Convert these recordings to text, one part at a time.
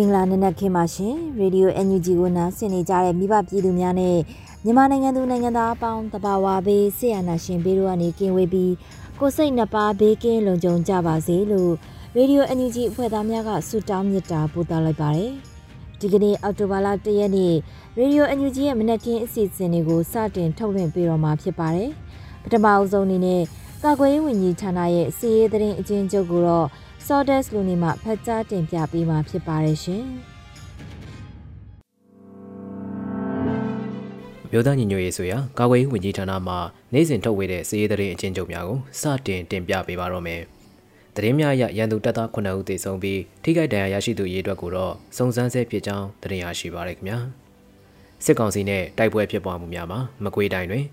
မင်္ဂလာနံနက်ခင်းပါရှင်ရေဒီယို NUG ကိုနားဆင်နေကြတဲ့မိဘပြည်သူများနဲ့မြန်မာနိုင်ငံသူနိုင်ငံသားအပေါင်းတဘာဝဘေးဆေးရနာရှင်ဘေးတို့ကနေကင်းဝေးပြီးကိုစိတ်နှပါဘေးကင်းလုံခြုံကြပါစေလို့ရေဒီယို NUG အဖွဲ့သားများကဆုတောင်းမြတ်တာပို့သလိုက်ပါတယ်ဒီကနေ့အောက်တိုဘာလ၁ရက်နေ့ရေဒီယို NUG ရဲ့မနက်ခင်းအစီအစဉ်တွေကိုစတင်ထုတ်လွှင့်ပေးတော့မှာဖြစ်ပါတယ်ပထမအဆုံးအနေနဲ့ကာကွယ်ရေးဝန်ကြီးဌာနရဲ့စီးရေးသတင်းအကျဉ်းချုပ်ကိုတော့ Sawdust လူနေမှာဖတ်ကြားတင်ပြပေးမှာဖြစ်ပါတယ်ရှင်။မြို့သားညီညွတ်ရေးဆိုရာကာကွယ်ရေးဝန်ကြီးဌာနမှနိုင်စဉ်ထုတ်ဝေတဲ့စည်ရေးသတင်းအချင်းချုပ်များကိုစတင်တင်ပြပေးပါတော့မယ်။သတင်းများအရရန်သူတပ်သား9ဦးသေဆုံးပြီးထိခိုက်ဒဏ်ရာရရှိသူရေးအတွက်ကိုတော့စုံစမ်းဆဲဖြစ်ကြောင်းသတင်းရရှိပါရခင်ဗျာ။စစ်ကောင်စီနဲ့တိုက်ပွဲဖြစ်ပွားမှုများမှာမကွေးတိုင်းတွင်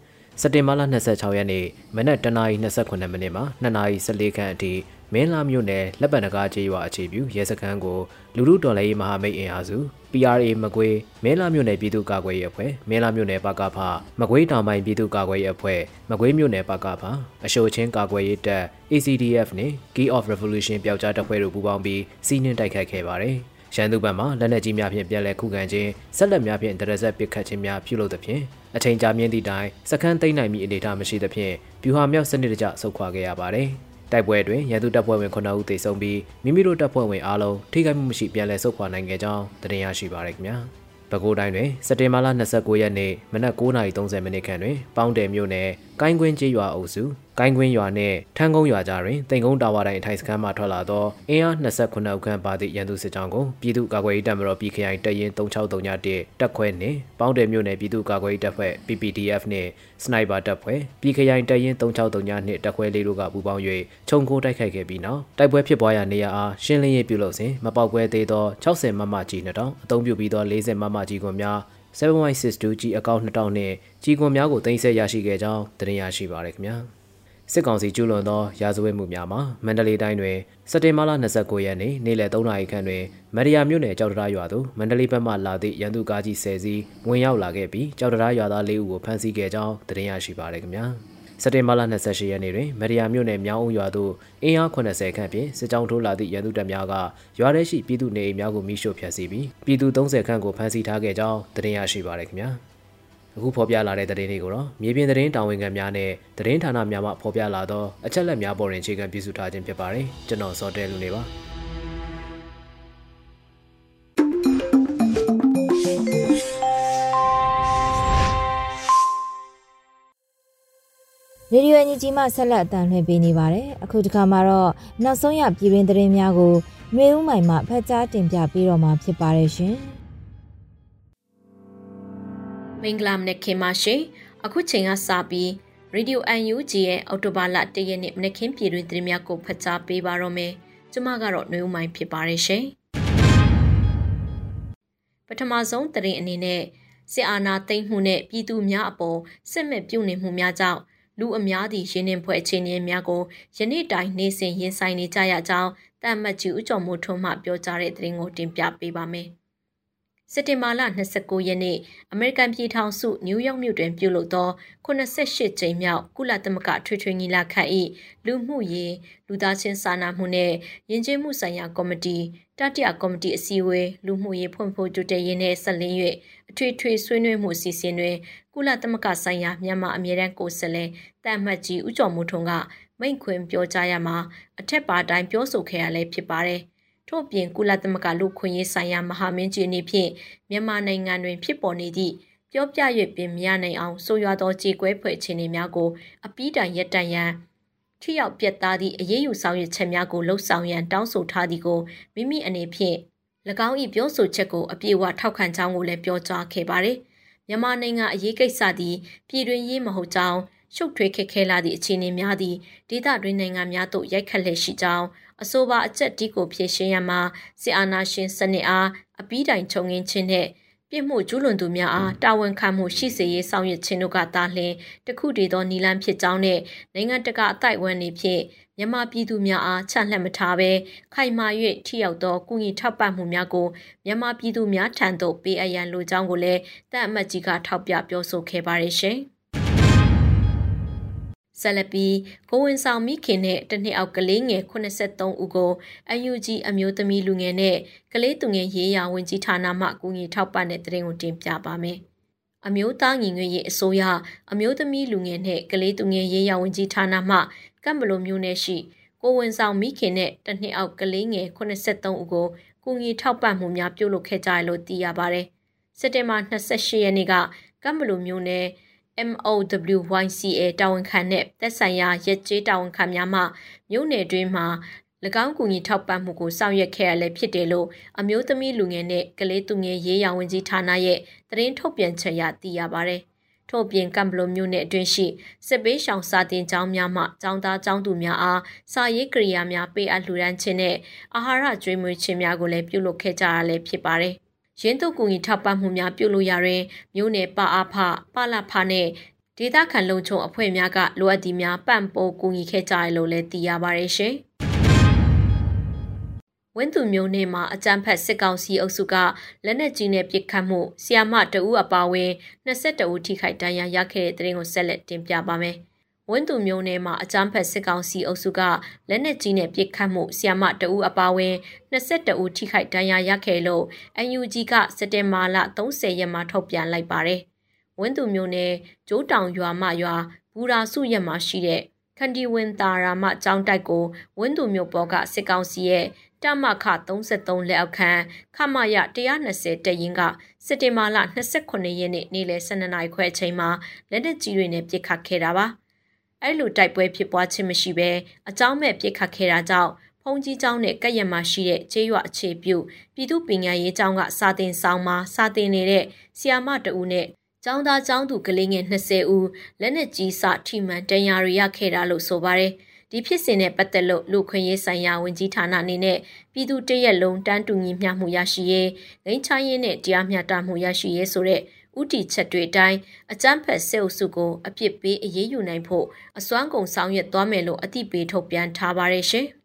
စက်တင်ဘာလ26ရက်နေ့မနက်တနာရီ28မိနစ်မှ2နာရီ14ခန့်အထိ မင်းလာမြို့နယ်လက်ပံတကားကျေးရွာအခြေပြုရဲစခန်းကိုလူလူတော်လည်းမဟာမိတ်အင်အားစု PRA မကွေးမင်းလာမြို့နယ်ပြည်သူ့ကာကွယ်ရေးအဖွဲ့မင်းလာမြို့နယ်ပကဖမကွေးတောင်ပိုင်းပြည်သူ့ကာကွယ်ရေးအဖွဲ့မကွေးမြို့နယ်ပကဖအရှိုချင်းကာကွယ်ရေးတပ် ACDF နဲ့ Key of Revolution ပျောက်ကြားတပ်ဖွဲ့တို့ပူးပေါင်းပြီးစီးနှင်းတိုက်ခိုက်ခဲ့ပါတယ်။ရန်သူဘက်မှလက်နက်ကြီးများဖြင့်ပြန်လည်ခုခံခြင်းဆက်လက်များဖြင့်ဒရဇက်ပစ်ခတ်ခြင်းများပြုလုပ်သဖြင့်အချိန်ကြာမြင့်သည့်တိုင်စခန်းသိမ်းနိုင်မည့်အနေအထားမရှိသဖြင့်ဗျူဟာမြောက်စနစ်တကျဆုတ်ခွာခဲ့ရပါတယ်။ တိုက်ပွဲတွင်ရန်သူတပ်ဖွဲ့ဝင်9ဦးသေဆုံးပြီးမိမိတို့တပ်ဖွဲ့ဝင်အားလုံးထိခိုက်မှုမရှိပြန်လည်ဆုတ်ခွာနိုင်ခဲ့ကြောင်းသတင်းရရှိပါရခင်ဗျာ။ပဲခူးတိုင်းတွင်စက်တင်ဘာလ29ရက်နေ့မနက်9:30မိနစ်ခန့်တွင်ပေါင်းတယ်မြို့နယ်ကိုင်းကွင်းကျေးရွာအုပ်စု ကိုင်းကွင်းရွာနှင့်ထန်းကုန်းရွာကြားတွင်တိန်ကုန်းတာဝါတိုင်းအထိုင်စခန်းမှထွက်လာသောအင်အား29ဦးခန့်ပါသည့်ရန်သူစစ်ကြောင်းကိုပြည်သူ့ကာကွယ်ရေးတပ်မတော်ပြည်ခိုင်တပ်ရင်း3631တပ်ခွဲနှင့်ပေါင်းတယ်မြို့နယ်ပြည်သူ့ကာကွယ်ရေးတပ်ဖွဲ့ PPDF နှင့်စနိုက်ပါတပ်ဖွဲ့ပြည်ခိုင်တပ်ရင်း3632နှင့်တပ်ခွဲလေးတို့ကပူးပေါင်း၍ခြုံကိုတိုက်ခိုက်ခဲ့ပြီးနောက်တိုက်ပွဲဖြစ်ပွားရာနေရာအားရှင်းလင်းရေးပြုလုပ်စဉ်မပေါက်ကွဲသေးသော60မမကြီး2000အသုံးပြုပြီးသော40မမကြီးကွန်များ7.62 G အကောင့်2000နဲ့ကြီးကွန်များကိုတင်ဆက်ရရှိခဲ့ကြောင်းသတင်းရရှိပါရခင်ဗျာ စစ်ကောင်စီကျူးလွန်သောရာဇဝတ်မှုများမှာမန္တလေးတိုင်းတွင်စက်တင်ဘာလ29ရက်နေ့နေ့လယ်3နာရီခန့်တွင်မရယာမြို့နယ်ကြောက်တရားရွာသို့မန္တလေးဘက်မှလာသည့်ရန်သူကားကြီး10စီးဝင်ရောက်လာခဲ့ပြီးကြောက်တရားရွာသား၄ဦးကိုဖမ်းဆီးခဲ့ကြောင်းသတင်းရရှိပါရခင်ဗျာစက်တင်ဘာလ28ရက်နေ့တွင်မရယာမြို့နယ်မြောင်းဦးရွာသို့အင်အား80ခန့်ဖြင့်စစ်ကြောင်းထိုးလာသည့်ရန်သူတပ်များကရွာထဲရှိပြည်သူနေအိမ်များကိုမိရှို့ဖျက်ဆီးပြီးပြည်သူ30ခန့်ကိုဖမ်းဆီးထားခဲ့ကြောင်းသတင်းရရှိပါရခင်ဗျာ အခုဖော်ပြလာတဲ့သတင်းတွေကိုတော့မြေပြင်သတင်းတာဝန်ခံများနဲ့သတင်းဌာနများမှဖော်ပြလာသောအချက်လက်များပေါ်တွင်အခြေခံပြုစုထားခြင်းဖြစ်ပါတယ်ကျွန်တော်စောတဲလူနေပါရေဒီယိုအန်ဂျီမှဆက်လက်အတန်လှည့်ပေးနေပါတယ်။အခုဒီခါမှာတော့နောက်ဆုံးရပြည်တွင်သတင်းများကိုမျိုးဦးမိုင်မှဖတ်ကြားတင်ပြပေးတော့မှာဖြစ်ပါတယ်ရှင်။ မင်္ဂလာမနက်ခင်းပါရှင်အခုချိန်ကစပြီးရေဒီယို UNG ရဲ့အော်တိုဘာလ၁ရက်နေ့မနက်ခင်းပြည်တွင်သတင်းများကိုဖတ်ကြားပေးပါတော့မယ်ကျွန်မကတော့နှွေဦးမိုင်းဖြစ်ပါတယ်ရှင်ပထမဆုံးသတင်းအနေနဲ့စစ်အာဏာသိမ်းမှုနဲ့ပြည်သူများအပေါ်စစ်မဲ့ပြုနေမှုများကြောင့်လူအများသည့်ရင်းနှင်းဖွဲ့အခြေအနေများကိုယနေ့တိုင်နေ့စဉ်ရင်ဆိုင်နေကြရကြောင်းတမ်မတ်ကြီးဦးကျော်မိုးထွန်းမှပြောကြားတဲ့သတင်းကိုတင်ပြပေးပါမယ်။ စက်တင်ဘာလ29ရက်နေ့အမေရိကန်ပြည်ထောင်စုနယူးယောက်မြို့တွင်ပြုလုပ်သော88ကြိမ်မြောက်ကုလသမဂ္ဂထွေထွေညီလာခံ၏လူမှုရေးလူသားချင်းစာနာမှုနှင့်ယဉ်ကျေးမှုဆိုင်ရာကော်မတီတတိယကော်မတီအစည်းအဝေးလူမှုရေးဖွံ့ဖြိုးတိုးတက်ရေးနှင့်ဆက်လင်း၍အထွေထွေဆွေးနွေးမှုအစီအစဉ်တွင်ကုလသမဂ္ဂဆိုင်ရာမြန်မာအမြဲတမ်းကိုယ်စားလှယ်တမ်မှတ်ကြီးဦးကျော်မိုးထွန်းကမိန့်ခွင်ပြောကြားရမှာအထက်ပါတိုင်းပြောဆိုခဲ့ရလဲဖြစ်ပါတယ်။ ထို့ပြင်ကုလသမဂ္ဂလူခွင့်ရေးဆိုင်ရာမဟာမင်းကြီးအနေဖြင့်မြန်မာနိုင်ငံတွင်ဖြစ်ပေါ်နေသည့်ပြောပြ၍ပင်မရနိုင်အောင်ဆိုရွာသောကြေကွဲဖွဲ့ခြင်းတွေများကိုအပီးတိုင်ရက်တန်ရန်ထိရောက်ပြတ်သားသည့်အရေးယူဆောင်ရွက်ချက်များကိုလှုံ့ဆော်ရန်တောင်းဆိုထားသည်ကိုမိမိအနေဖြင့်၎င်း၏ပြောဆိုချက်ကိုအပြည့်အဝထောက်ခံကြောင်းကိုလည်းပြောကြားခဲ့ပါတယ်။မြန်မာနိုင်ငံအရေးကိစ္စသည်ပြည်တွင်းရေးမဟုတ်ကြောင်းရှုပ်ထွေးခက်ခဲလာသည့်အခြေအနေများသည်ဒေသတွင်းနိုင်ငံများသို့ရိုက်ခတ်လည်ရှိကြောင်း အဆိုပါအချက်ဒီကိုဖြည့်ရှင်းရမှာစစ်အာဏာရှင်စနစ်အားအပီးတိုင်ခြုံငင်းခြင်းနဲ့ပြစ်မှုကျူးလွန်သူများအားတာဝန်ခံမှုရှိစေရေးဆောင်ရွက်ခြင်းတို့ကသာလျှင်တခုတည်းသောနီလန်းဖြစ်ကြောင်းနဲ့နိုင်ငံတကာအတိုက်အဝန်းနေဖြင့်မြန်မာပြည်သူများအားချလှက်မထားဘဲခိုင်မာ၍ထိရောက်သောကုညီထောက်ပံ့မှုများကိုမြန်မာပြည်သူများထံသို့ပေးအပ်ရန်လိုကြောင်းကိုလည်းတပ်အမတ်ကြီးကထောက်ပြပြောဆိုခဲ့ပါတယ်ရှင်။ ဆက်လက်ပြီးကိုဝင်ဆောင်မိခင်နဲ့တနှစ်အောက်ကလေးငယ်83ဦးကို UNG အမျိုးသမီးလူငယ်နဲ့ကလေးသူငယ်ရေးရာဝန်ကြီးဌာနမှအကူအညီထောက်ပံ့တဲ့တရင်ကိုတင်ပြပါမယ်။အမျိုးသားညီညွတ်ရေးအစိုးရအမျိုးသမီးလူငယ်နဲ့ကလေးသူငယ်ရေးရာဝန်ကြီးဌာနမှကမ်ဘလိုမျိုးနယ်ရှိကိုဝင်ဆောင်မိခင်နဲ့တနှစ်အောက်ကလေးငယ်83ဦးကိုကူညီထောက်ပံ့မှုများပြုလုပ်ခဲ့ကြရလို့သိရပါတယ်။စက်တင်ဘာ28ရက်နေ့ကကမ်ဘလိုမျိုးနယ် MOWYCA တာဝန်ခံတဲ့သက်ဆိုင်ရာရက်ကျေးတာဝန်ခံများမှမြို့နယ်တွင်းမှာ၎င်းကူညီထောက်ပံ့မှုကိုဆောင်ရွက်ခဲ့ရလဲဖြစ်တယ်လို့အမျိုးသမီးလူငယ်နဲ့ကလေးသူငယ်ရေးရာဝန်ကြီးဌာနရဲ့သတင်းထုတ်ပြန်ချက်အရသိရပါဗျ။ထို့ပြင်ကမ်ဘလိုမျိုးနဲ့အတွင်းရှိစစ်ပေးရှောင်စာတင်ကျောင်းများမှကျောင်းသားကျောင်းသူများအားစာရေးကိရိယာများပေးအပ်လှူဒန်းခြင်းနဲ့အာဟာရကျွေးမွေးခြင်းများကိုလည်းပြုလုပ်ခဲ့ကြရလဲဖြစ်ပါတယ်။ ရင်းသူကူညီထောက်ပံ့မှုများပြုလုပ်ရရင်မြို့နယ်ပအားဖပလဖနဲ့ဒေသခံလုံခြုံအဖွဲ့များကလိုအပ်သည်များပံ့ပိုးကူညီခဲ့ကြရလို့လည်းသိရပါတယ်ရှင်။ဝင်းသူမျိုးနေမှာအကြမ်းဖက်စစ်ကောင်စီအုပ်စုကလက်နက်ကြီးနဲ့ပစ်ခတ်မှုဆီယာမတအူးအပါဝင်22ဦးထိခိုက်ဒဏ်ရာရခဲ့တဲ့တဲ့ရင်ကိုဆက်လက်တင်ပြပါမယ်။ ဝင်းသူမျိုးနယ်မှာအကြမ်းဖက်စစ်ကောင်စီအုပ်စုကလက်နက်ကြီးနဲ့ပစ်ခတ်မှုဆီယမတအူးအပါဝင်22ဦးထိခိုက်ဒဏ်ရာရခဲ့လို့ UNG ကစက်တင်ဘာလ30ရက်မှာထုတ်ပြန်လိုက်ပါတယ်။ဝင်းသူမျိုးနယ်ကျိုးတောင်ရွာမရွာဘူရာစုရက်မှာရှိတဲ့ခန္တီဝင်းတာရာမကျောင်းတိုက်ကိုဝင်းသူမျိုးပေါ်ကစစ်ကောင်စီရဲ့တမခ33လက်အောက်ခံခမရ120တရင်ကစက်တင်ဘာလ29ရက်နေ့နေ့လယ်12နာရီခွဲအချိန်မှာလက်နက်ကြီးတွေနဲ့ပစ်ခတ်ခဲ့တာပါ။ အဲ့လိုတိုက်ပွဲဖြစ်ပွားခြင်းမရှိဘဲအကြောင်းမဲ့ပြစ်ခတ်ခဲ့တာကြောင့်ဖုန်ကြီးကျောင်းနဲ့ကက်ရမှာရှိတဲ့ကျေးရွာအခြေပြုပြည်သူပညာရေးကျောင်းကစာသင်ဆောင်မှာစာသင်နေတဲ့ဆီယာမတဦးနဲ့ကျောင်းသားကျောင်းသူကလေးငယ်20ဦးလက်နက်ကြီးစထိမှန်တန်ရာရရခဲ့တာလို့ဆိုပါတယ်ဒီဖြစ်စဉ်နဲ့ပတ်သက်လို့လူခွင့်ရေးဆိုင်ရာဝန်ကြီးဌာနအနေနဲ့ပြည်သူတရက်လုံးတန်းတူညီမျှမှုရရှိရေးဂိမ်းချိုင်းရေးနဲ့တရားမျှတမှုရရှိရေးဆိုတဲ့ ဥတီချက်တွေအတိုင်းအကြမ်းဖက်စစ်အုပ်စုကိုအပြစ်ပေးအရေးယူနိုင်ဖို့အစွမ်းကုန်ဆောင်ရွက်သွားမယ်လို့အသိပေးထုတ်ပြန်ထားပါတယ်ရှင်။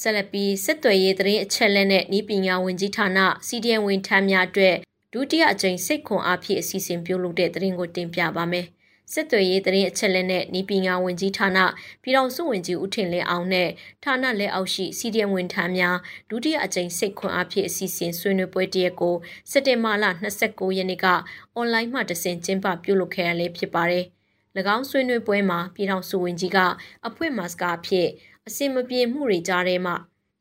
ဆက်လက်ပြီးစစ်သွေးရေးသတင်းအချက်လက်နဲ့ဤပညာဝန်ကြီးဌာန CDN ဝန်ထမ်းများအတွက်ဒုတိယအကြိမ်စိတ်ခွန်အားဖြင့်အစီအစဉ်ပြုလုပ်တဲ့သတင်းကိုတင်ပြပါမယ်။ စစ်သွေးရေးသတင်းအချက်လက်နဲ့နီးပညာဝန်ကြီးဌာနပြည်တော်စုဝင်ကြီးဦးထင်လင်းအောင်နဲ့ဌာနလက်အောက်ရှိ CDM ဝန်ထမ်းများဒုတိယအကြိမ်စိတ်ခွန်အားဖြင့်အစီအစဉ်ဆွေးနွေးပွဲတရက်ကိုစက်တင်ဘာလ29ရက်နေ့ကအွန်လိုင်းမှတဆင့်ကျင်းပပြုလုပ်ခဲ့ရလဲဖြစ်ပါတယ်။၎င်းဆွေးနွေးပွဲမှာပြည်တော်စုဝင်ကြီးကအဖွင့်မတ်စကားဖြစ်အစင်မပြေမှုတွေကြားထဲမှာ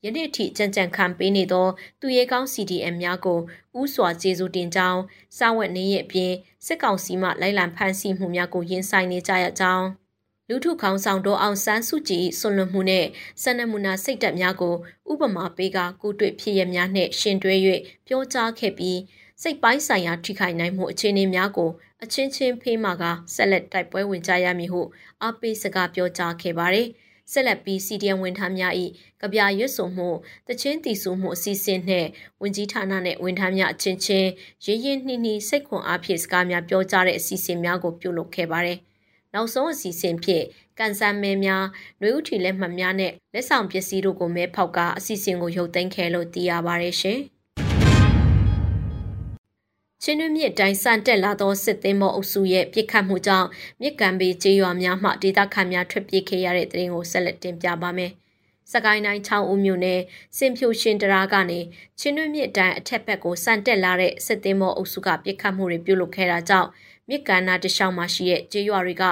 ယနေ့ထိကြံကြံခံပေးနေသော သူရဲကောင်း CDM များကိုဥစွာကျေးဇူးတင်ကြောင်းစာဝတ်နေရဲ့အပြင်စစ်ကောင်စီမှလိုက်လံဖမ်းဆီးမှုများကိုရင်ဆိုင်နေကြရကြောင်းလူထုခေါင်းဆောင်တို့အောင်ဆန်းစုကြည်ဆွလွန်မှုနဲ့စနမူနာစိတ်တက်များကိုဥပမာပေးကကိုတွေ့ဖြစ်ရများနဲ့ရှင်တွဲ၍ပြောကြားခဲ့ပြီးစိတ်ပိုင်းဆိုင်ရာထိခိုက်နိုင်မှုအခြေအနေများကိုအချင်းချင်းဖေးမှကဆက်လက်တိုက်ပွဲဝင်ကြရမည်ဟုအားပေးစကားပြောကြားခဲ့ပါတယ်။ ဆက်လက်ပြီး CDN ဝန်ထမ်းများ၏ကဗျာရွတ်ဆိုမှုတချင်းတီဆိုမှုအစီအစဉ်နှင့်ဝန်ကြီးဌာနနှင့်ဝန်ထမ်းများအချင်းချင်းရင်းရင်းနှီးနှီးစိတ်ခွန်အားဖြင့်စကားများပြောကြားတဲ့အစီအစဉ်များကိုပြုလုပ်ခဲ့ပါတယ်။နောက်ဆုံးအစီအစဉ်ဖြင့်ကန်ဆန်မဲများ၊နှွေဦးထီလက်မှတ်များနဲ့လက်ဆောင်ပစ္စည်းတို့ကိုမဲဖောက်ကာအစီအစဉ်ကိုရုပ်သိမ်းခဲ့လို့သိရပါတယ်ရှင်။ ချင်းတွင်းမြစ်တိုင်းစံတက်လာသောစစ်သင်းမောအုပ်စုရဲ့ပြစ်ခတ်မှုကြောင့်မြစ်ကမ်းဘေးကျေးရွာများမှဒေသခံများထွက်ပြေးခဲ့ရတဲ့တဲ့ရင်ကိုဆက်လက်တင်ပြပါမယ်။စကိုင်းတိုင်းချောင်းဦးမြို့နယ်စင်ဖြူရှင်တရာကနေချင်းတွင်းမြစ်တိုင်းအထက်ဘက်ကိုစံတက်လာတဲ့စစ်သင်းမောအုပ်စုကပြစ်ခတ်မှုတွေပြုလုပ်ခဲ့တာကြောင့်မြစ်ကမ်းနားတလျှောက်မှာရှိတဲ့ကျေးရွာတွေက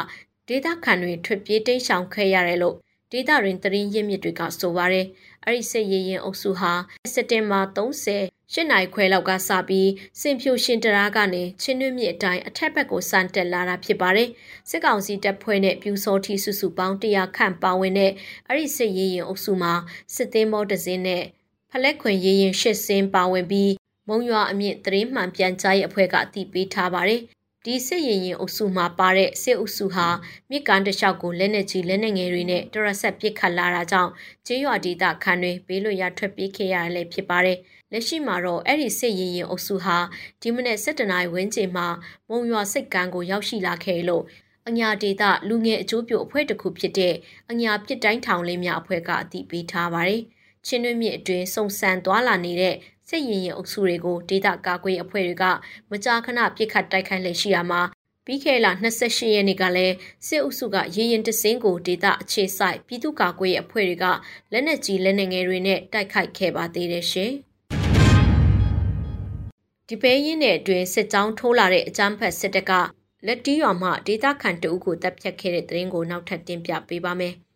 ဒေသခံတွေထွက်ပြေးတိမ်းရှောင်ခဲ့ရတယ်လို့ဒေသရင်းသတင်းရင်းမြစ်တွေကဆိုပါတယ်။ အဲ့ဒီစစ်ရေးရင်အုပ်စုဟာစက်တင်ဘာ30ရှစ်နိုင်ခွဲလောက်ကစပြီးစင်ဖြူရှင်တရာကနေချင်းတွင်းမြစ်အတိုင်းအထက်ဘက်ကိုစန်တက်လာတာဖြစ်ပါတယ်။စစ်ကောင်စီတပ်ဖွဲ့နဲ့ပြူစောထီစုစုပေါင်း100ခန့်ပါဝင်တဲ့အဲ့ဒီစစ်ရေးရင်အုပ်စုမှာစစ်သေးမောတစင်းနဲ့ဖလက်ခွင်ရေးရင်ရှစ်စင်းပါဝင်ပြီးမုံရွာအမြင့်သတင်းမှန်ပြန်ကြားရေးအဖွဲ့ကအတည်ပြုထားပါတယ်။ ဒီစစ်ရင်ရင်အုပ်စုမှာပါတဲ့စစ်အုပ်စုဟာမြစ်ကန်တလျှောက်ကိုလက်နက်ကြီးလက်နက်ငယ်တွေနဲ့တရဆက်ပစ်ခတ်လာတာကြောင့်ကျေးရွာဒေသခံတွေဘေးလွတ်ရာထွက်ပြေးခဲ့ရတယ်လည်းဖြစ်ပါတယ်။လက်ရှိမှာတော့အဲ့ဒီစစ်ရင်ရင်အုပ်စုဟာဒီမနေ့7နာရီဝန်းကျင်မှာမုံရွာစိတ်ကမ်းကိုရောက်ရှိလာခဲ့လို့အညာဒေတာလူငယ်အကျိုးပြုအဖွဲ့တစ်ခုဖြစ်တဲ့အညာပြစ်တိုင်းထောင်လေးများအဖွဲ့ကအတည်ပြုထားပါတယ်။ချင်းတွင်းမြစ်အတွင်းစုံစံသွားလာနေတဲ့ စစ်ရင်ရင်အုပ်စုတွေကိုဒေတာကာကွယ်အဖွဲ့တွေကမကြာခဏပြစ်ခတ်တိုက်ခိုက်လက်ရှိရမှာပြီးခဲ့လ28ရက်နေ့ကလည်းစစ်အုပ်စုကရေရင်တစင်းကိုဒေတာအခြေဆိုင်ပြည်သူ့ကာကွယ်ရေးအဖွဲ့တွေကလက်နက်ကြီးလက်နက်ငယ်တွေနဲ့တိုက်ခိုက်ခဲ့ပါသေးတယ်ရှင်။ဒီပဲရင်နဲ့အတွင်းစစ်ကြောင်းထိုးလာတဲ့အကြမ်းဖက်စစ်တပ်ကလက်တီးရွာမှဒေတာခန်တအုပ်ကိုတပ်ဖြတ်ခဲ့တဲ့တဲ့ရင်ကိုနောက်ထပ်တင်ပြပေးပါမယ်။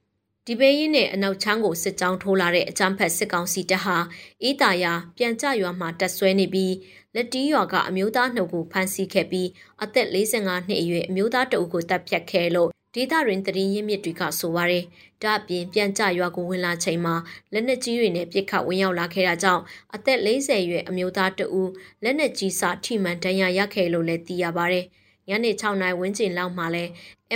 ဒီပဲရင်နဲ့အနောက်ချမ်းကိုစစ်ကြောင်းထိုးလာတဲ့အကြမ်းဖက်စစ်ကောင်စီတပ်ဟာအေးတာယာပြန်ကြရွာမှာတက်ဆွဲနေပြီးလက်တီးရွာကအမျိုးသားနှုတ်ကိုဖမ်းဆီးခဲ့ပြီးအသက်45နှစ်အရွယ်အမျိုးသားတအုပ်ကိုတပ်ဖြတ်ခဲ့လို့ဒေသရင်းတရင်ရင်းမြစ်တွေကဆိုပါရယ်ဒါအပြင်ပြန်ကြရွာကိုဝင်လာချိန်မှာလက်နက်ကြီးတွေနဲ့ပြစ်ခတ်ဝင်ရောက်လာခဲ့တာကြောင့်အသက်40ရွယ်အမျိုးသားတဦးလက်နက်ကြီးစထိမှန်ဒဏ်ရာရခဲ့လို့လည်းသိရပါရယ်ညနေ6နာရီဝန်းကျင်လောက်မှာလဲ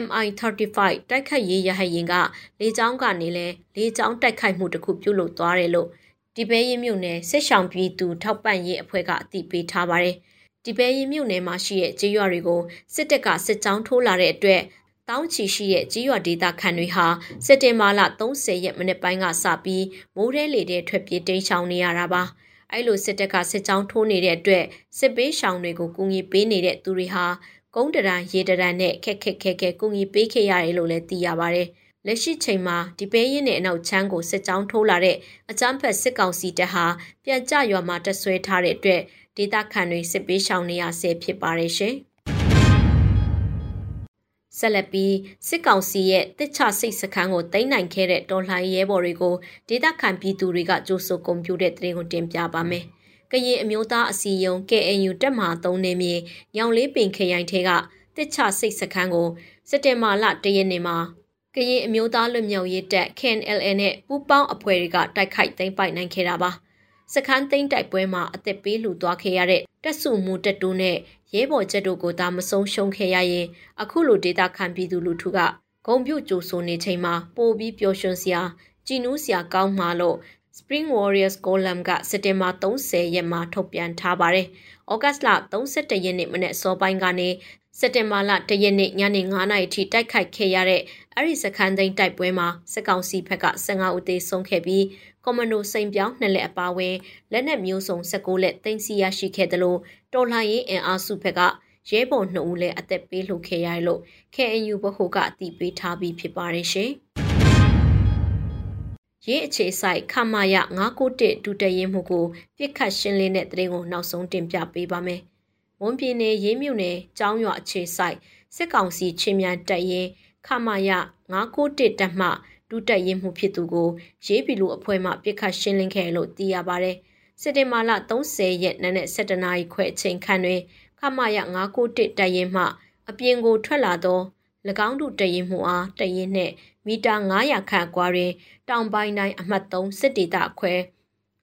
MI35 တိုက်ခိုက်ရေးရဟရင်ကလေကြောင်းကနေလဲလေကြောင်းတိုက်ခိုက်မှုတစ်ခုပြုလုပ်သွားတယ်လို့ဒီပဲရင်မြို့နယ်စစ်ဆောင်ပြည်သူထောက်ပံ့ရေးအဖွဲ့ကအတည်ပြုထားပါတယ်ဒီပဲရင်မြို့နယ်မှာရှိတဲ့ကြေးရွာတွေကိုစစ်တပ်ကစစ်ကြောင်းထိုးလာတဲ့အတွက်တောင်းချီရှိတဲ့ကြေးရွာဒေသခံတွေဟာစက်တင်ဘာလ30ရက်မနေ့ပိုင်းကစပြီးမိုးရဲလေတဲ့ထွက်ပြေးတိမ်းရှောင်နေရတာပါအဲ့လိုစစ်တပ်ကစစ်ကြောင်းထိုးနေတဲ့အတွက်စစ်ပေးရှောင်တွေကိုကူညီပေးနေတဲ့သူတွေဟာ ကုန်းတရန်ရေတရန်နဲ့ခက်ခက်ခဲခဲကူညီပေးခဲ့ရတယ်လို့လည်းသိရပါဗျ။လက်ရှိချိန်မှာဒီပဲရင်နဲ့အနောက်ချမ်းကိုစစ်ကြောင်းထိုးလာတဲ့အကြမ်းဖက်စစ်ကောင်စီတပ်ဟာပြန်ကြရွာမှာတက်ဆွဲထားတဲ့အတွက်ဒေသခံတွေစစ်ပေးရှောင်နေရဆဲဖြစ်ပါတယ်ရှင်။ဆက်လက်ပြီးစစ်ကောင်စီရဲ့တစ်ချစိတ်စခန်းကိုတိမ့်နိုင်ခဲ့တဲ့တော်လှန်ရဲဘော်တွေကိုဒေသခံပြည်သူတွေကကြိုးဆိုကွန်ပျူတာသတင်းကိုတင်ပြပါမယ်။ ကရင်အမျိုးသားအစည်းအရုံး KNU တက်မှာ၃နေမြေညောင်လေးပင်ခရိုင်ထဲကတစ်ချစိတ်စခန်းကိုစက်တင်ဘာလ၁ရက်နေ့မှာကရင်အမျိုးသားလွတ်မြောက်ရေးတပ် KNLA နဲ့ပူးပေါင်းအဖွဲ့တွေကတိုက်ခိုက်သိမ်းပိုက်နိုင်ခဲ့တာပါစခန်းသိမ်းတိုက်ပွဲမှာအသက်ပေးလူသွားခဲ့ရတဲ့တက်စုမှုတက်တိုးနဲ့ရဲဘော်ချက်တို့ကိုဒါမဆုံးရှုံးခဲ့ရရင်အခုလိုဒေတာခံပြည်သူလူထုကဂုံပြုတ်ကြိုဆိုနေချိန်မှာပိုပြီးပျော်ရွှင်စရာကြည်နူးစရာကောင်းမှလို့ Spring Warriors Column ကစက်တင်ဘာ30ရက်မှာထုတ်ပြန်ထားပါတယ်။ဩဂတ်လ31ရက်နေ့မနေ့စောပိုင်းကနေစက်တင်ဘာလ1ရက်နေ့ညနေ9:00နာရီထိတိုက်ခိုက်ခဲ့ရတဲ့အဲ့ဒီစခန်းသိမ်းတိုက်ပွဲမှာစစ်ကောင်စီဘက်က15ဦးသေဆုံးခဲ့ပြီးကွန်မန်ဒိုစိန်ပြောင်းနှစ်လက်အပါဝင်လက်နက်မျိုးစုံ16လက်သိမ်းဆည်းရရှိခဲ့တယ်လို့တော်လှန်ရေးအင်အားစုဘက်ကရဲဘော်2ဦးလည်းအသက်ပေးလှုပ်ခဲ့ရတယ်လို့ KNU ဘဟုကအတည်ပြုထားပြီးဖြစ်ပါတယ်ရှင်။ ရေးအခြေဆိုင်ခမာယ991ဒုတရင်မှုကိုပြစ်ခတ်ရှင်းလင်းတဲ့တရင်ကိုနောက်ဆုံးတင်ပြပေးပါမယ်။ဝန်ပြည်နယ်ရေးမြို့နယ်ကျောင်းရွာအခြေဆိုင်စစ်ကောင်စီချင်းမြန်တပ်ရင်ခမာယ991တပ်မှဒုတရင်မှုဖြစ်သူကိုရေးပြည်လူအဖွဲ့မှပြစ်ခတ်ရှင်းလင်းခဲ့လို့သိရပါတယ်။စက်တင်ဘာလ30ရက်နေ့နဲ့17နာရီခွဲအချိန်ခန့်တွင်ခမာယ991တပ်ရင်မှအပြင်ကိုထွက်လာသော၎ င်းတို့တရင်မှုအားတရင်နှင့်မီတာ900ခန့်ကွာတွင် တောင်ပိုင်းတိုင်းအမှတ်3စစ်ဒေသခွဲ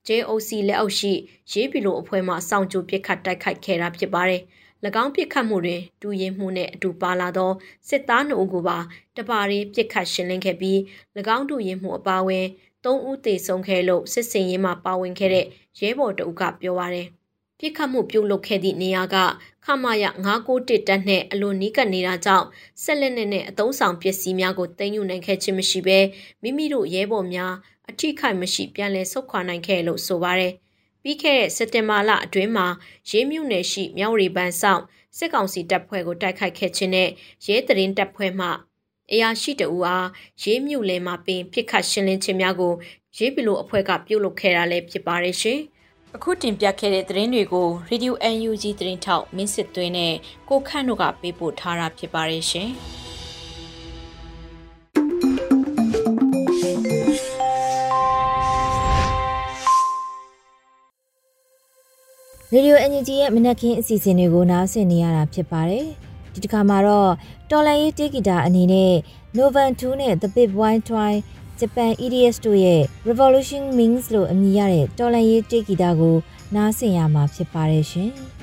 JOC လက်အောက်ရှိရေးပီလိုအဖွဲ့မှစောင့်ကြိုပစ်ခတ်တိုက်ခိုက်ခဲ့တာဖြစ်ပါတယ်။၎င်းပစ်ခတ်မှုတွင်ဒူရင်မှုနှင့်အတူပါလာသောစစ်သားနှုတ်ကိုပါတပါရီပစ်ခတ်ရှင်းလင်းခဲ့ပြီး၎င်းဒူရင်မှုအပါအဝင်၃ဦးသေဆုံးခဲ့လို့စစ်စင်ရေးမှပါဝင်ခဲ့တဲ့ရဲဘော်တအုပ်ကပြောပါရယ် ပြစ်ခတ်မှုပြုလုပ်ခဲ့သည့်နေရာကခမာယ991တပ်နှင့်အလွန်နီးကပ်နေတာကြောင့်ဆက်လက်နဲ့အသုံးဆောင်ပစ္စည်းများကိုတင်ယူနိုင်ခဲ့ခြင်းမရှိဘဲမိမိတို့ရဲဘော်များအထိခိုက်မရှိပြန်လည်ဆုတ်ခွာနိုင်ခဲ့လို့ဆိုပါရယ်ပြီးခဲ့တဲ့စက်တင်ဘာလအတွင်းမှာရေးမြုပ်နယ်ရှိမြောက်ရီပန်းဆောင်စစ်ကောင်စီတပ်ဖွဲ့ကိုတိုက်ခိုက်ခဲ့ခြင်းနဲ့ရဲတရင်တပ်ဖွဲ့မှအရာရှိတဦးအားရေးမြုပ်လယ်မှာပင်ပြစ်ခတ်ရှင်းလင်းခြင်းများကိုရေးပီလိုအဖွဲ့ကပြုလုပ်ခဲ့တာလည်းဖြစ်ပါတယ်ရှင်။ အခုတင်ပြခဲ့တဲ့သတင်းတွေကို Radio UNG သတင်းထောက်မင်းစစ်သွင်းနဲ့ကိုခန့်တို့ကပေးပို့ထားတာဖြစ်ပါတယ်ရှင်။ရေဒီယို NUG ရဲ့မနက်ခင်းအစီအစဉ်တွေကိုနားဆင်နေရတာဖြစ်ပါတယ်။ဒီတစ်ခါမှာတော့တော်လန်ရေးတေဂီတာအနေနဲ့ Novan 2နဲ့ The Big Wine Twine ဂျပန် EDS တို့ရဲ့ Revolution Means လို့အမည်ရတဲ့တော်လန်ရေးတေးဂီတကိုနားဆင်ရမှာဖြစ်ပါတယ်ရှင်။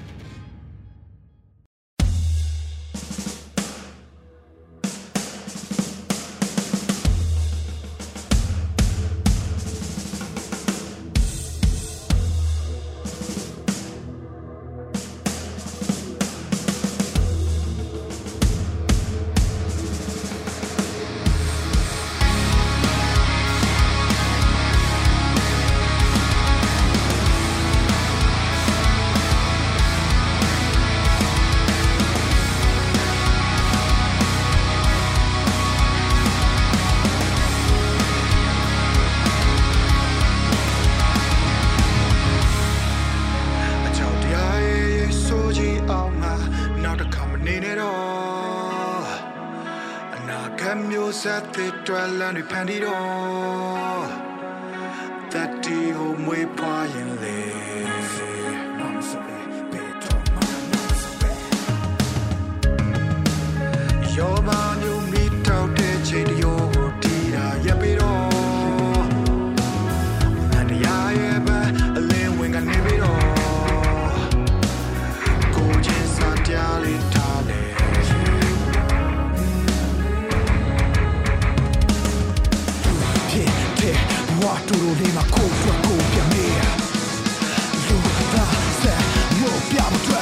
cathédrale, la nuit peint d'idole. diavolo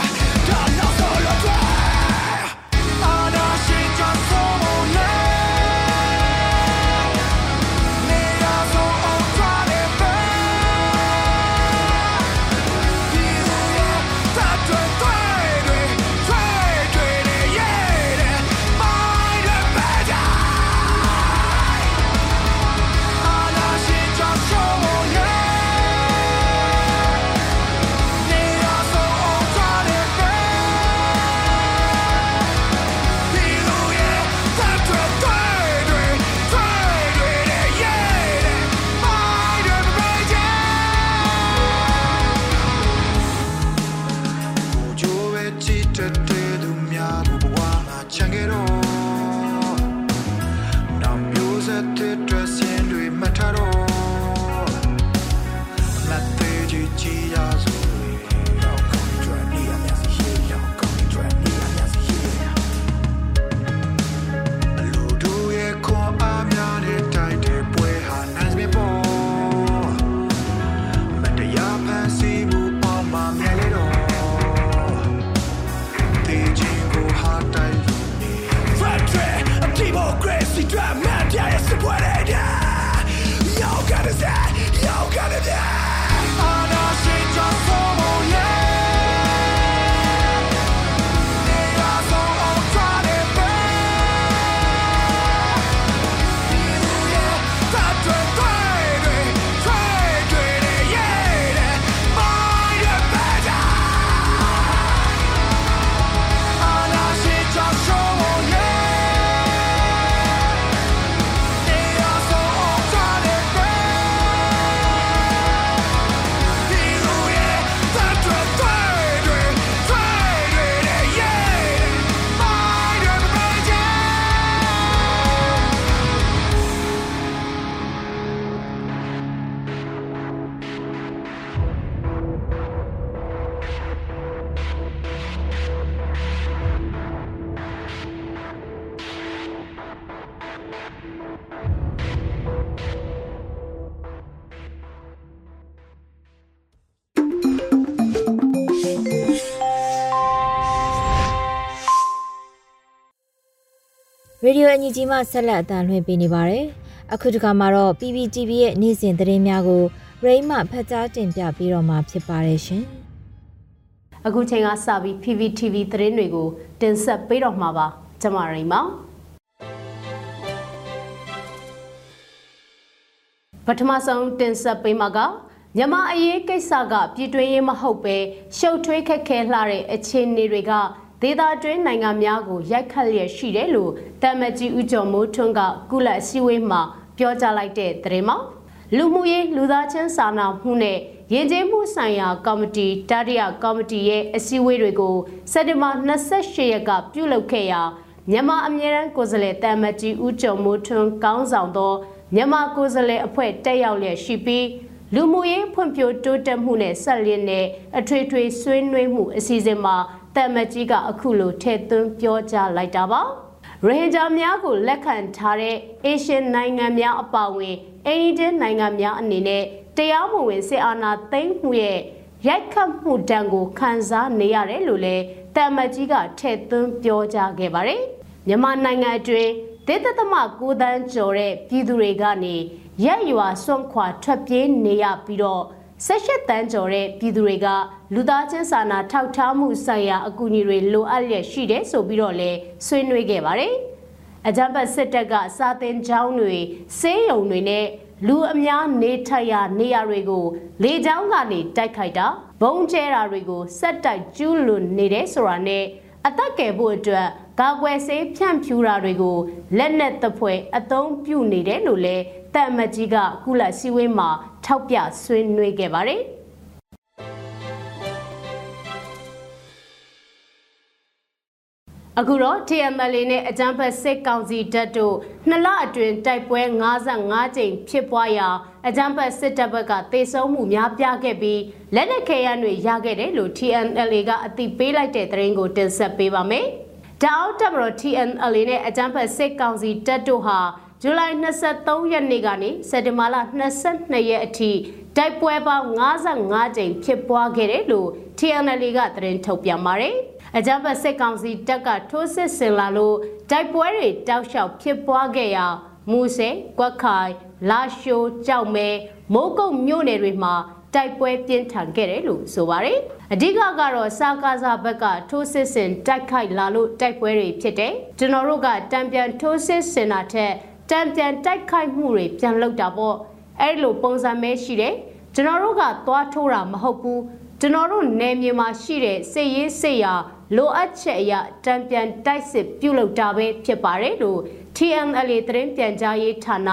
ဒီယိုအန်ယူဂျီမှဆက်လက်အသံလွှင့်ပေးနေပါတယ်။အခုဒီကမှာတော့ PPTV ရဲ့နေ့စဉ်သတင်းများကိုရိမှဖတ်ကြားတင်ပြပေးတော့မှာဖြစ်ပါတယ်ရှင်။အခုချိန်ကစပြီး PPTV သတင်းတွေကိုတင်ဆက်ပေးတော့မှာပါ။ကျွန်မရိမှပထမဆုံးတင်ဆက်ပေးမှာကမြန်မာအရေးကိစ္စကပြည်တွင်းရေးမဟုတ်ပဲရှုပ်ထွေးခက်ခဲလှတဲ့အခြေအနေတွေက ဒေသတွင်းနိုင်ငံများကိုရိုက်ခတ်လျက်ရှိတယ်လို့တမကြီးဦးကျော်မိုးထွန်းကကုလအစည်းအဝေးမှာပြောကြားလိုက်တဲ့သတင်းမှာလူမှုရေးလူသားချင်းစာနာမှုနဲ့ယဉ်ကျေးမှုဆိုင်ရာကော်မတီတတိယကော်မတီရဲ့အစည်းအဝေးတွေကိုစက်တင်ဘာ28ရက်ကပြုလုပ်ခဲ့ရာမြန်မာအမြဲတမ်းကိုယ်စားလှယ်တမကြီးဦးကျော်မိုးထွန်းကောင်းဆောင်သောမြန်မာကိုယ်စားလှယ်အဖွဲ့တက်ရောက်လျက်ရှိပြီးလူမှုရေးဖွံ့ဖြိုးတိုးတက်မှုနဲ့ဆက်လျက်နဲ့အထွေထွေဆွေးနွေးမှုအစီအစဉ်မှာ တာမတ်ကြီးကအခုလိုထည့်သွင်းပြောကြားလိုက်တာပါရိုဟင်ဂျာများကိုလက်ခံထားတဲ့အေရှန်နိုင်ငံများအပါအဝင်အိန္ဒိယနိုင်ငံများအနေနဲ့တရားမဝင်စစ်အာဏာသိမ်းမှုရဲ့ရိုက်ခတ်မှုတံကိုခံစားနေရတယ်လို့လည်းတာမတ်ကြီးကထည့်သွင်းပြောကြားခဲ့ပါတယ်။မြန်မာနိုင်ငံအတွင်းဒေသသမ9တန်းကျော်တဲ့ပြည်သူတွေကနေရက်ရွာစွန့်ခွာထွက်ပြေးနေရပြီးတော့ 18တန်းကျော်တဲ့ပြည်သူတွေကလူသားချင်းစာနာထောက်ထားမှုဆိုင်ရာအကူအညီတွေလိုအပ်လျက်ရှိတယ်ဆိုပြီးတော့လည်းဆွေးနွေးခဲ့ပါတယ်။အကြံပတ်စစ်တပ်ကစာတင်ကျောင်းတွေစေးရုံတွေနဲ့လူအများနေထိုင်ရာနေရာတွေကိုလေကြောင်းကနေတိုက်ခိုက်တာဘုံကျဲတာတွေကိုစက်တိုက်ကျူးလွန်နေတယ်ဆိုတာနဲ့အသက်ကယ်ဖို့အတွက် ကာကွယ်ဆေးဖြန့်ဖြူးတာတွေကိုလက်နက်သဖွယ်အသုံးပြုနေတယ်လို့လည်းတန်မကြီးကကုလစည်းဝေးမှာထောက်ပြဆွေးနွေးခဲ့ပါတယ်။အခုတော့ TML နဲ့အကြမ်းဖက်စစ်ကောင်စီတပ်တို့နှစ်လအတွင်းတိုက်ပွဲ55ကြိမ်ဖြစ်ပွားရာအကြမ်းဖက်စစ်တပ်ဘက်ကတေဆုံးမှုများပြားခဲ့ပြီးလက်နက်ခဲယမ်းတွေရခဲ့တယ်လို့ TNL ကအသိပေးလိုက်တဲ့သတင်းကိုတင်ဆက်ပေးပါမယ်။ တောက်တပ်မတော် TNL နဲ့အကြမ်းဖက်စစ်ကောင်စီတပ်တို့ဟာဇူလိုင်23ရက်နေ့ကနေစက်တင်ဘာလ22ရက်အထိတိုက်ပွဲပေါင်း55ကြိမ်ဖြစ်ပွားခဲ့တယ်လို့ TNL ကသတင်းထုတ်ပြန်ပါတယ်။အကြမ်းဖက်စစ်ကောင်စီတပ်ကထိုးစစ်ဆင်လာလို့တိုက်ပွဲတွေတောက်လျှောက်ဖြစ်ပွားခဲ့ရာမူဆယ်၊ကွက်ခိုင်၊လာရှိုး၊ကြောက်မဲမိုးကုတ်မြို့နယ်တွေမှာ တိုက်ပွဲပြင်းထန်ခဲ့တယ်လို့ဆိုပါတယ်။အဓိကကတော့စာကားစာဘက်ကထိုးစစ်ဆင်တိုက်ခိုက်လာလို့တိုက်ပွဲတွေဖြစ်တယ်။ကျွန်တော်တို့ကတံပြန်ထိုးစစ်ဆင်တာထက်တံပြန်တိုက်ခိုက်မှုတွေပြန်လုပ်တာပေါ့။အဲ့လိုပုံစံမဲရှိတယ်။ကျွန်တော်တို့ကသွားထိုးတာမဟုတ်ဘူး။ကျွန်တော်တို့နယ်မြေမှာရှိတဲ့စစ်ရေးစစ်ရာလိုအပ်ချက်အရတံပြန်တိုက်စစ်ပြုလုပ်တာပဲဖြစ်ပါတယ်လို့ TNLA သတင်းပြန်ကြားရေးဌာန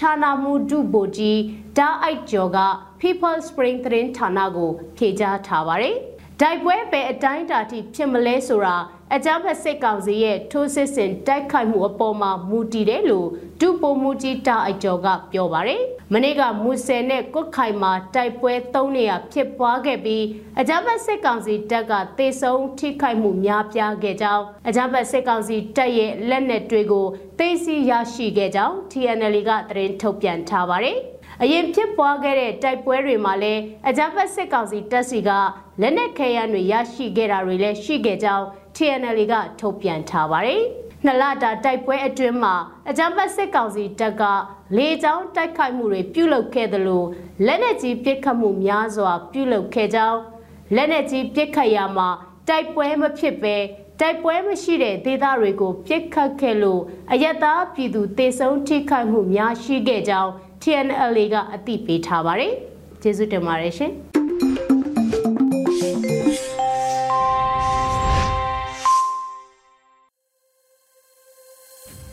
ဌာနမှူးဒုဗိုလ်ကြီးတားအိုက်ကျော်က People Spring သတင်းဌာနကိုဖြေကြားထားပါတယ်။တိုက်ပွဲပဲအတိုင်းအတာထိဖြစ်မလဲဆိုတာအကြမ်းဖက်စစ်ကောင်စီရဲ့ထိုးစစ်ဆင်တိုက်ခိုက်မှုအပေါ်မှာမူတည်တယ်လို့ဒုပိုမူကြီးတာအိုက်ကျော်ကပြောပါတယ်။မနေ့ကမူဆယ်နဲ့ကွတ်ခိုင်မှာတိုက်ပွဲ၃နေရာဖြစ်ပွားခဲ့ပြီးအကြမ်းဖက်စစ်ကောင်စီတပ်ကတေဆုံးထိခိုက်မှုများပြားခဲ့ကြောင်းအကြမ်းဖက်စစ်ကောင်စီတပ်ရဲ့လက်နက်တွေကိုသိသိရရှိခဲ့ကြောင်း TNL ကသတင်းထုတ်ပြန်ထားပါတယ်။ အရင်ဖြစ်ပွားခဲ့တဲ့တိုက်ပွဲတွေမှာလည်းအကြမ်းဖက်စစ်ကောင်စီတပ်စီကလက်နက်ခဲယမ်းတွေရရှိခဲ့တာတွေလည်းရှိခဲ့ကြောင်း TNL ကထုတ်ပြန်ထားပါတယ်။နှစ်လတာတိုက်ပွဲအတွင်းမှာအကြမ်းဖက်စစ်ကောင်စီတပ်ကလေကြောင်းတိုက်ခိုက်မှုတွေပြုလုပ်ခဲ့သလိုလက်နက်ကြီးပစ်ခတ်မှုများစွာ ပြုလုပ်ခဲ့ကြောင်းလက်နက်ကြီးပစ်ခတ်ရမှာတိုက်ပွဲမဖြစ်ပဲတိုက်ပွဲမရှိတဲ့ဒေသတွေကိုပြစ်ခတ်ခဲ့လို့အယက်သားပြည်သူတေဆုံးထိခိုက်မှုများရှိခဲ့ကြောင်း TNL ကအသိပေးထားပါတယ်။ကျေးဇူးတင်ပါတယ်ရှင်။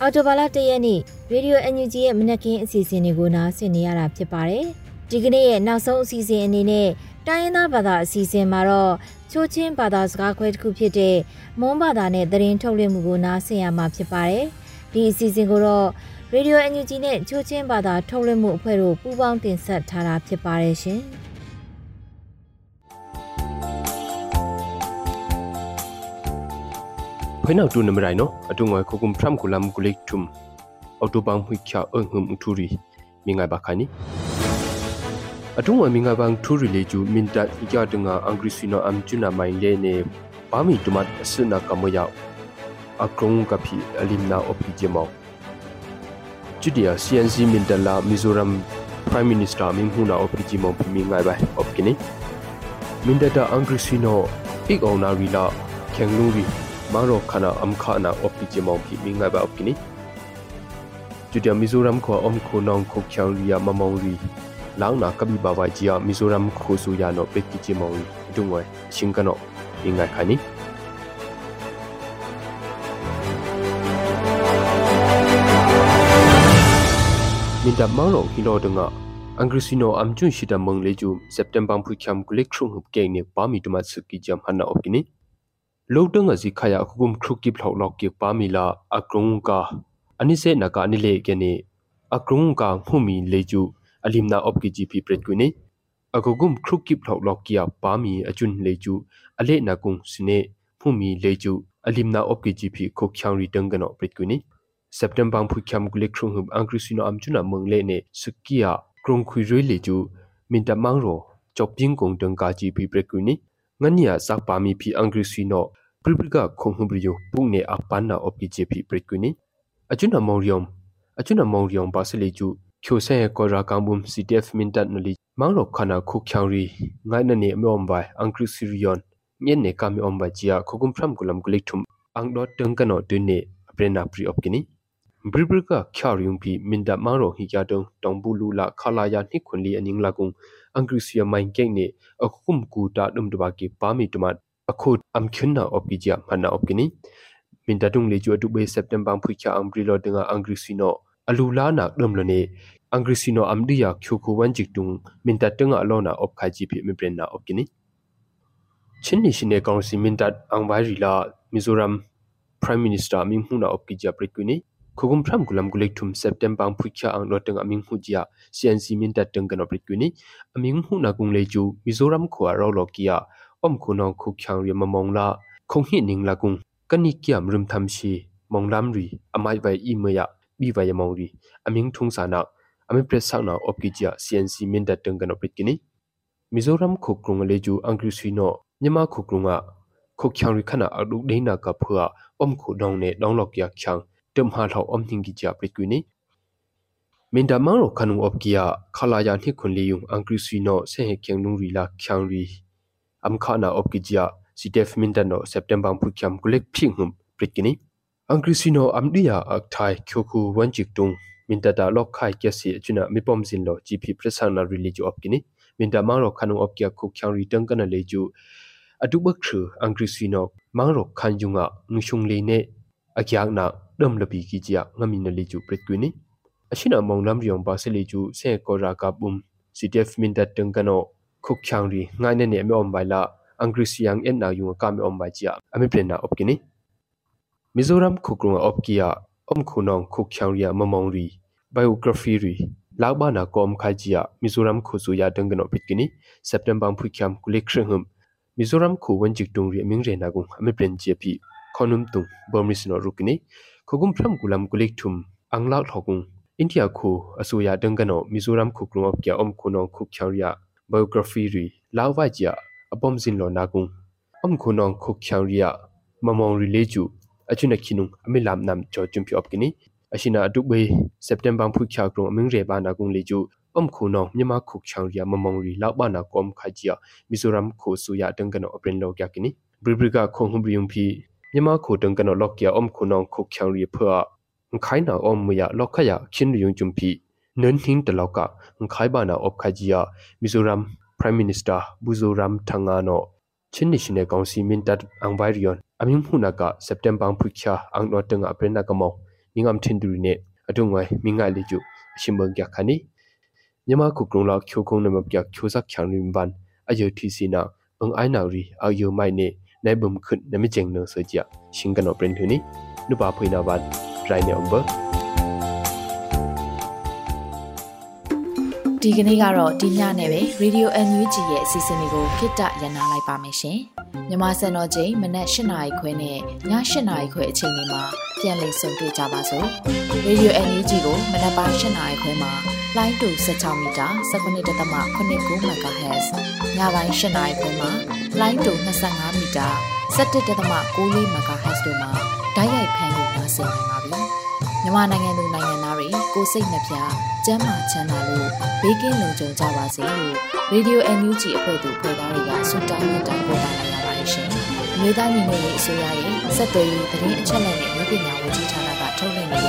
အော်တိုဘာလ၁ရက်နေ့ရေဒီယို NUG ရဲ့မနက်ခင်းအစီအစဉ်တွေကိုနားဆင်နေရတာဖြစ်ပါတယ်။ဒီကနေ့ရဲ့နောက်ဆုံးအစီအစဉ်အနေနဲ့တိုင်းရင်းသားဘာသာအစီအစဉ်မှာတော့ချိုးချင်းဘာသာစကားခွဲတစ်ခုဖြစ်တဲ့မွန်းဘာသာနဲ့သတင်းထုတ်လွှင့်မှုကိုနားဆင်ရမှာဖြစ်ပါတယ်။ဒီအစီအစဉ်ကိုတော့ ရေဒီယို NUG နဲ့ချိုးချင်းဘာသာထုတ်လွှင့်မှုအဖွဲ့တို့ပူးပေါင်းတင်ဆက်ထားတာဖြစ်ပါတယ်ရှင်။ခွေးနောက်တူနမရိုင်နော်အတူငွယ်ခုကုမ်ဖရမ်ကူလမ်ကူလိထုမ်အော်တိုဘန်ဟွိချာအငုံထူရီမိငိုင်ဘာခါနီအတူငွယ်မိငိုင်ဘ န်ထူရီလေကျူမင်တတ်ကြတငါအင်္ဂရိစီနိုအမ်ချူနာမိုင်လေနေပါမီတူမတ်အစနာကမယောအကရုံကဖီအလင်နာအပီဂျမောချူဒီယာ CNC မင်တလာမီဇိုရမ် Prime Minister မင်းဟူနာအပီဂျမောမိငိုင်ဘိုင်အပကိနီမင်တတာအင်္ဂရိစီနိုအိကအောင်နာရီလာခေငလူရီ maro khana am khana opi je mong phi mi ngai ba opi ni judia mizoram ko om ko nong ko khyang ria mamong ri lang na kabi ba wa ji ya mizoram ko su ya no pe ki je mong ri du ngoi ching ka no mi ngai khani min da mang ro hi lo de nga angrisino amchun shita mangle ju september phu khyam kulik khrum hup ke ne pa mi tuma siki jam hana opkini lodang azi khaya khugum khruki phlau lok ke pa mi la akrung ka ani se naka ani le ke ne akrung ka phumi le ju alimna opki gp pret ku ne agogum khruki phlau lok kia pa mi achun le ju ale na kung sine phumi le ju alimna opki gp khok khyang ri tang gano pret ku ne september phu khyam kulik khrum hup angrisino amchuna mangle ne sukia krong khui roi le chu min ta mang ro chop ping kong tang ka chi pi pre ku ni ngania sak pa mi phi angri si no priprika khong hu bri yo pung ne a pan na op ki che phi pre ku ni achuna mong ryom achuna mong ryom ba se le chu khyo se ko ra kang bum ctf min tat no li mang ro khana khu khyang ri ngai na ne me om bai angri si rion nyen ne ka me om ba chia khogum phram kulam kulik thum ang dot tang ka no tu ne aprena pri op ki ni ဘရိဘရကချာရုံပီမင်ဒမာရိုဟီယာတုံတောင်ဘူးလူလာခလာယာနိခွန်လီအနင်းလာကုံအင်္ဂရိစီယမိုင်ကိနေအခုမ်ကူတာဒုံဒဘာကေပါမီတမတ်အခုအမ်ခွန်းနာအော့ပီဂျာမနာအော့ကိနီမင်ဒတုံလေကျွတ်တူဘေစက်တမ်ဘာဖွိချာအမ်ဘရီလောတင်အင်္ဂရိစီနိုအလူလာနာဒုံလနေအင်္ဂရိစီနိုအမ်ဒီယာကျူကူဝန်ဂျစ်တုံမင်တတငါအလောနာအော့ခိုင်ဂျီပီမီပရင်နာအော့ကိနီချင်းနီရှင်နေကောင်စီမင်တတ်အင်ဝိုင်ရီလာမီဇိုရမ် Prime Minister Ming Huna of Kijia Prikwini khogum phram gulam gulek thum september phukya ang lo teng aming hujia cnc min ta teng kan oprit kuni aming hu na gung le chu mizoram khwa ro lo kia om khu no khu khyang ri mamong la khong hi ning la gung kani kiam rum tham shi mong lam ri amai vai i me ya bi vai mong ri aming thung sa na ami pres sa na op ki chia cnc min ta teng kan oprit kini mizoram khu krung le chu angri sui no nyama khu krunga khu khyang ri khana aduk deina ka phua om khu dong ne dong lok ya khyang tem ha thau om thing gi cha prit ku ni min da mang ro khanu op kia khala ya ni khun li yung angri sui no se he kyang nung ri la khyang ri am kha na op ki ja si def min da no september pu kyam kulek phing hum prit ki ni angri sui no am dia ak thai khyo khu wan chik tung min da da lok khai kya si chuna mi pom sin lo gp prasang na rili ju op ki ni min da mang ro khanu op kia khu khyang ri tang kana le ju adu bak thru angri sui no mang ro khan junga ngshung le ne akyak na dam labi ki chia ngami na li chu pret kwini ashina mong lam riong ba se li chu se ko ra ka bum ctf min dat teng kano khuk khyang ri ngai ne ne me om bai la angri siang en na yu ka me om bai chia ami pren na op kini mizoram khukrung op kia om khunong khuk khyang ria mamong ri biography ri law ba na kom khai chia mizoram khu su ya teng kano pit kini september phu khyam kulik khreng mizoram khu wan jik tung ri ming re na gung ami pren chia pi khonum tung burmese no rukini khogum phram gulam kulik thum angla thokung india khu asuya dangano mizoram khu krung of kya om khunong khu khyaria biography ri lawa ja apom zin lo na kung om khunong khu khyaria mamong ri leju achuna khinung amilam nam cho chumpi op kini ashina adukbe september phu khya krung aming re ba na kung leju om khunong myama khu khyaria mamong ri lawa na kom khajia mizoram khu suya dangano opren lo kya kini bribriga khong hum riung phi မြမခုတန်ကနလော့ကီယာ အုံခုနောင်ခုချောင်ရီဖွာခိုင်နာအုံမယလော့ခယချင်းယုံဂျုံပီနန်ဟင်းတလောက်ကခိုင်ဘာနာအော့ခဂျီယာမီဇိုရမ် Prime Minister Buzoram Thangano Chin National Council min tat ang bai rion aming huna ka September ang phukha ang no tanga aprena ka mo ningam thinduri ne adungwai minga leju shimbang kya khani nyama ku krung la khyo khong na map kya khyo sak khyang rim ban ayo thi sina ang ai na ri ayo mai ne ในบุมขึ้นในไม่เจงเนื้อเสียชิงกันออกเป็นทุนี้นุบาพุยนาวันไรเนี่ยอมเบอร์ဒီကနေ့ကတော့ဒီညနဲ့ပဲ Radio NUG ရဲ့အစီအစဉ်လေးကိုခਿੱတရနာလိုက်ပါမယ်ရှင်။မြန်မာစံတော်ချိန်မနက်၈နာရီခွဲနဲ့ည၈နာရီခွဲအချိန်တွေမှာပြန်လည်ဆုံတွေ့ကြပါစို့။ Radio NUG ကိုမနက်ပိုင်း၈နာရီခွဲမှာ လိုင်းတူ16မီတာ19.8 MHz ညပိုင်း၈နာရီခွဲမှာလိုင်းတူ25မီတာ17.6 MHz တို့မှာဓာတ်ရိုက်ဖမ်းလို့နိုင်စေနိုင်ပါပြီ။မြန်မာနိုင်ငံသူနိုင်ငံသားတွေကိုစိတ်နှပြကျန်းမာချမ်းသာလို့ဘေးကင်းလုံခြုံကြပါစေလို့ Radio NUG အဖွဲ့သူဖွဲ့သားတွေကဆုတောင်းမေတ္တာပို့တာလာရပါတယ်ရှင်။အမျိုးသားညီညွတ်ရေးအစိုးရရဲ့စက်သွေးရေးသတင်းအချက်အလက်နဲ့လူပညာဝန်ကြီးဌာနကထုတ်လွှင့်နေတဲ့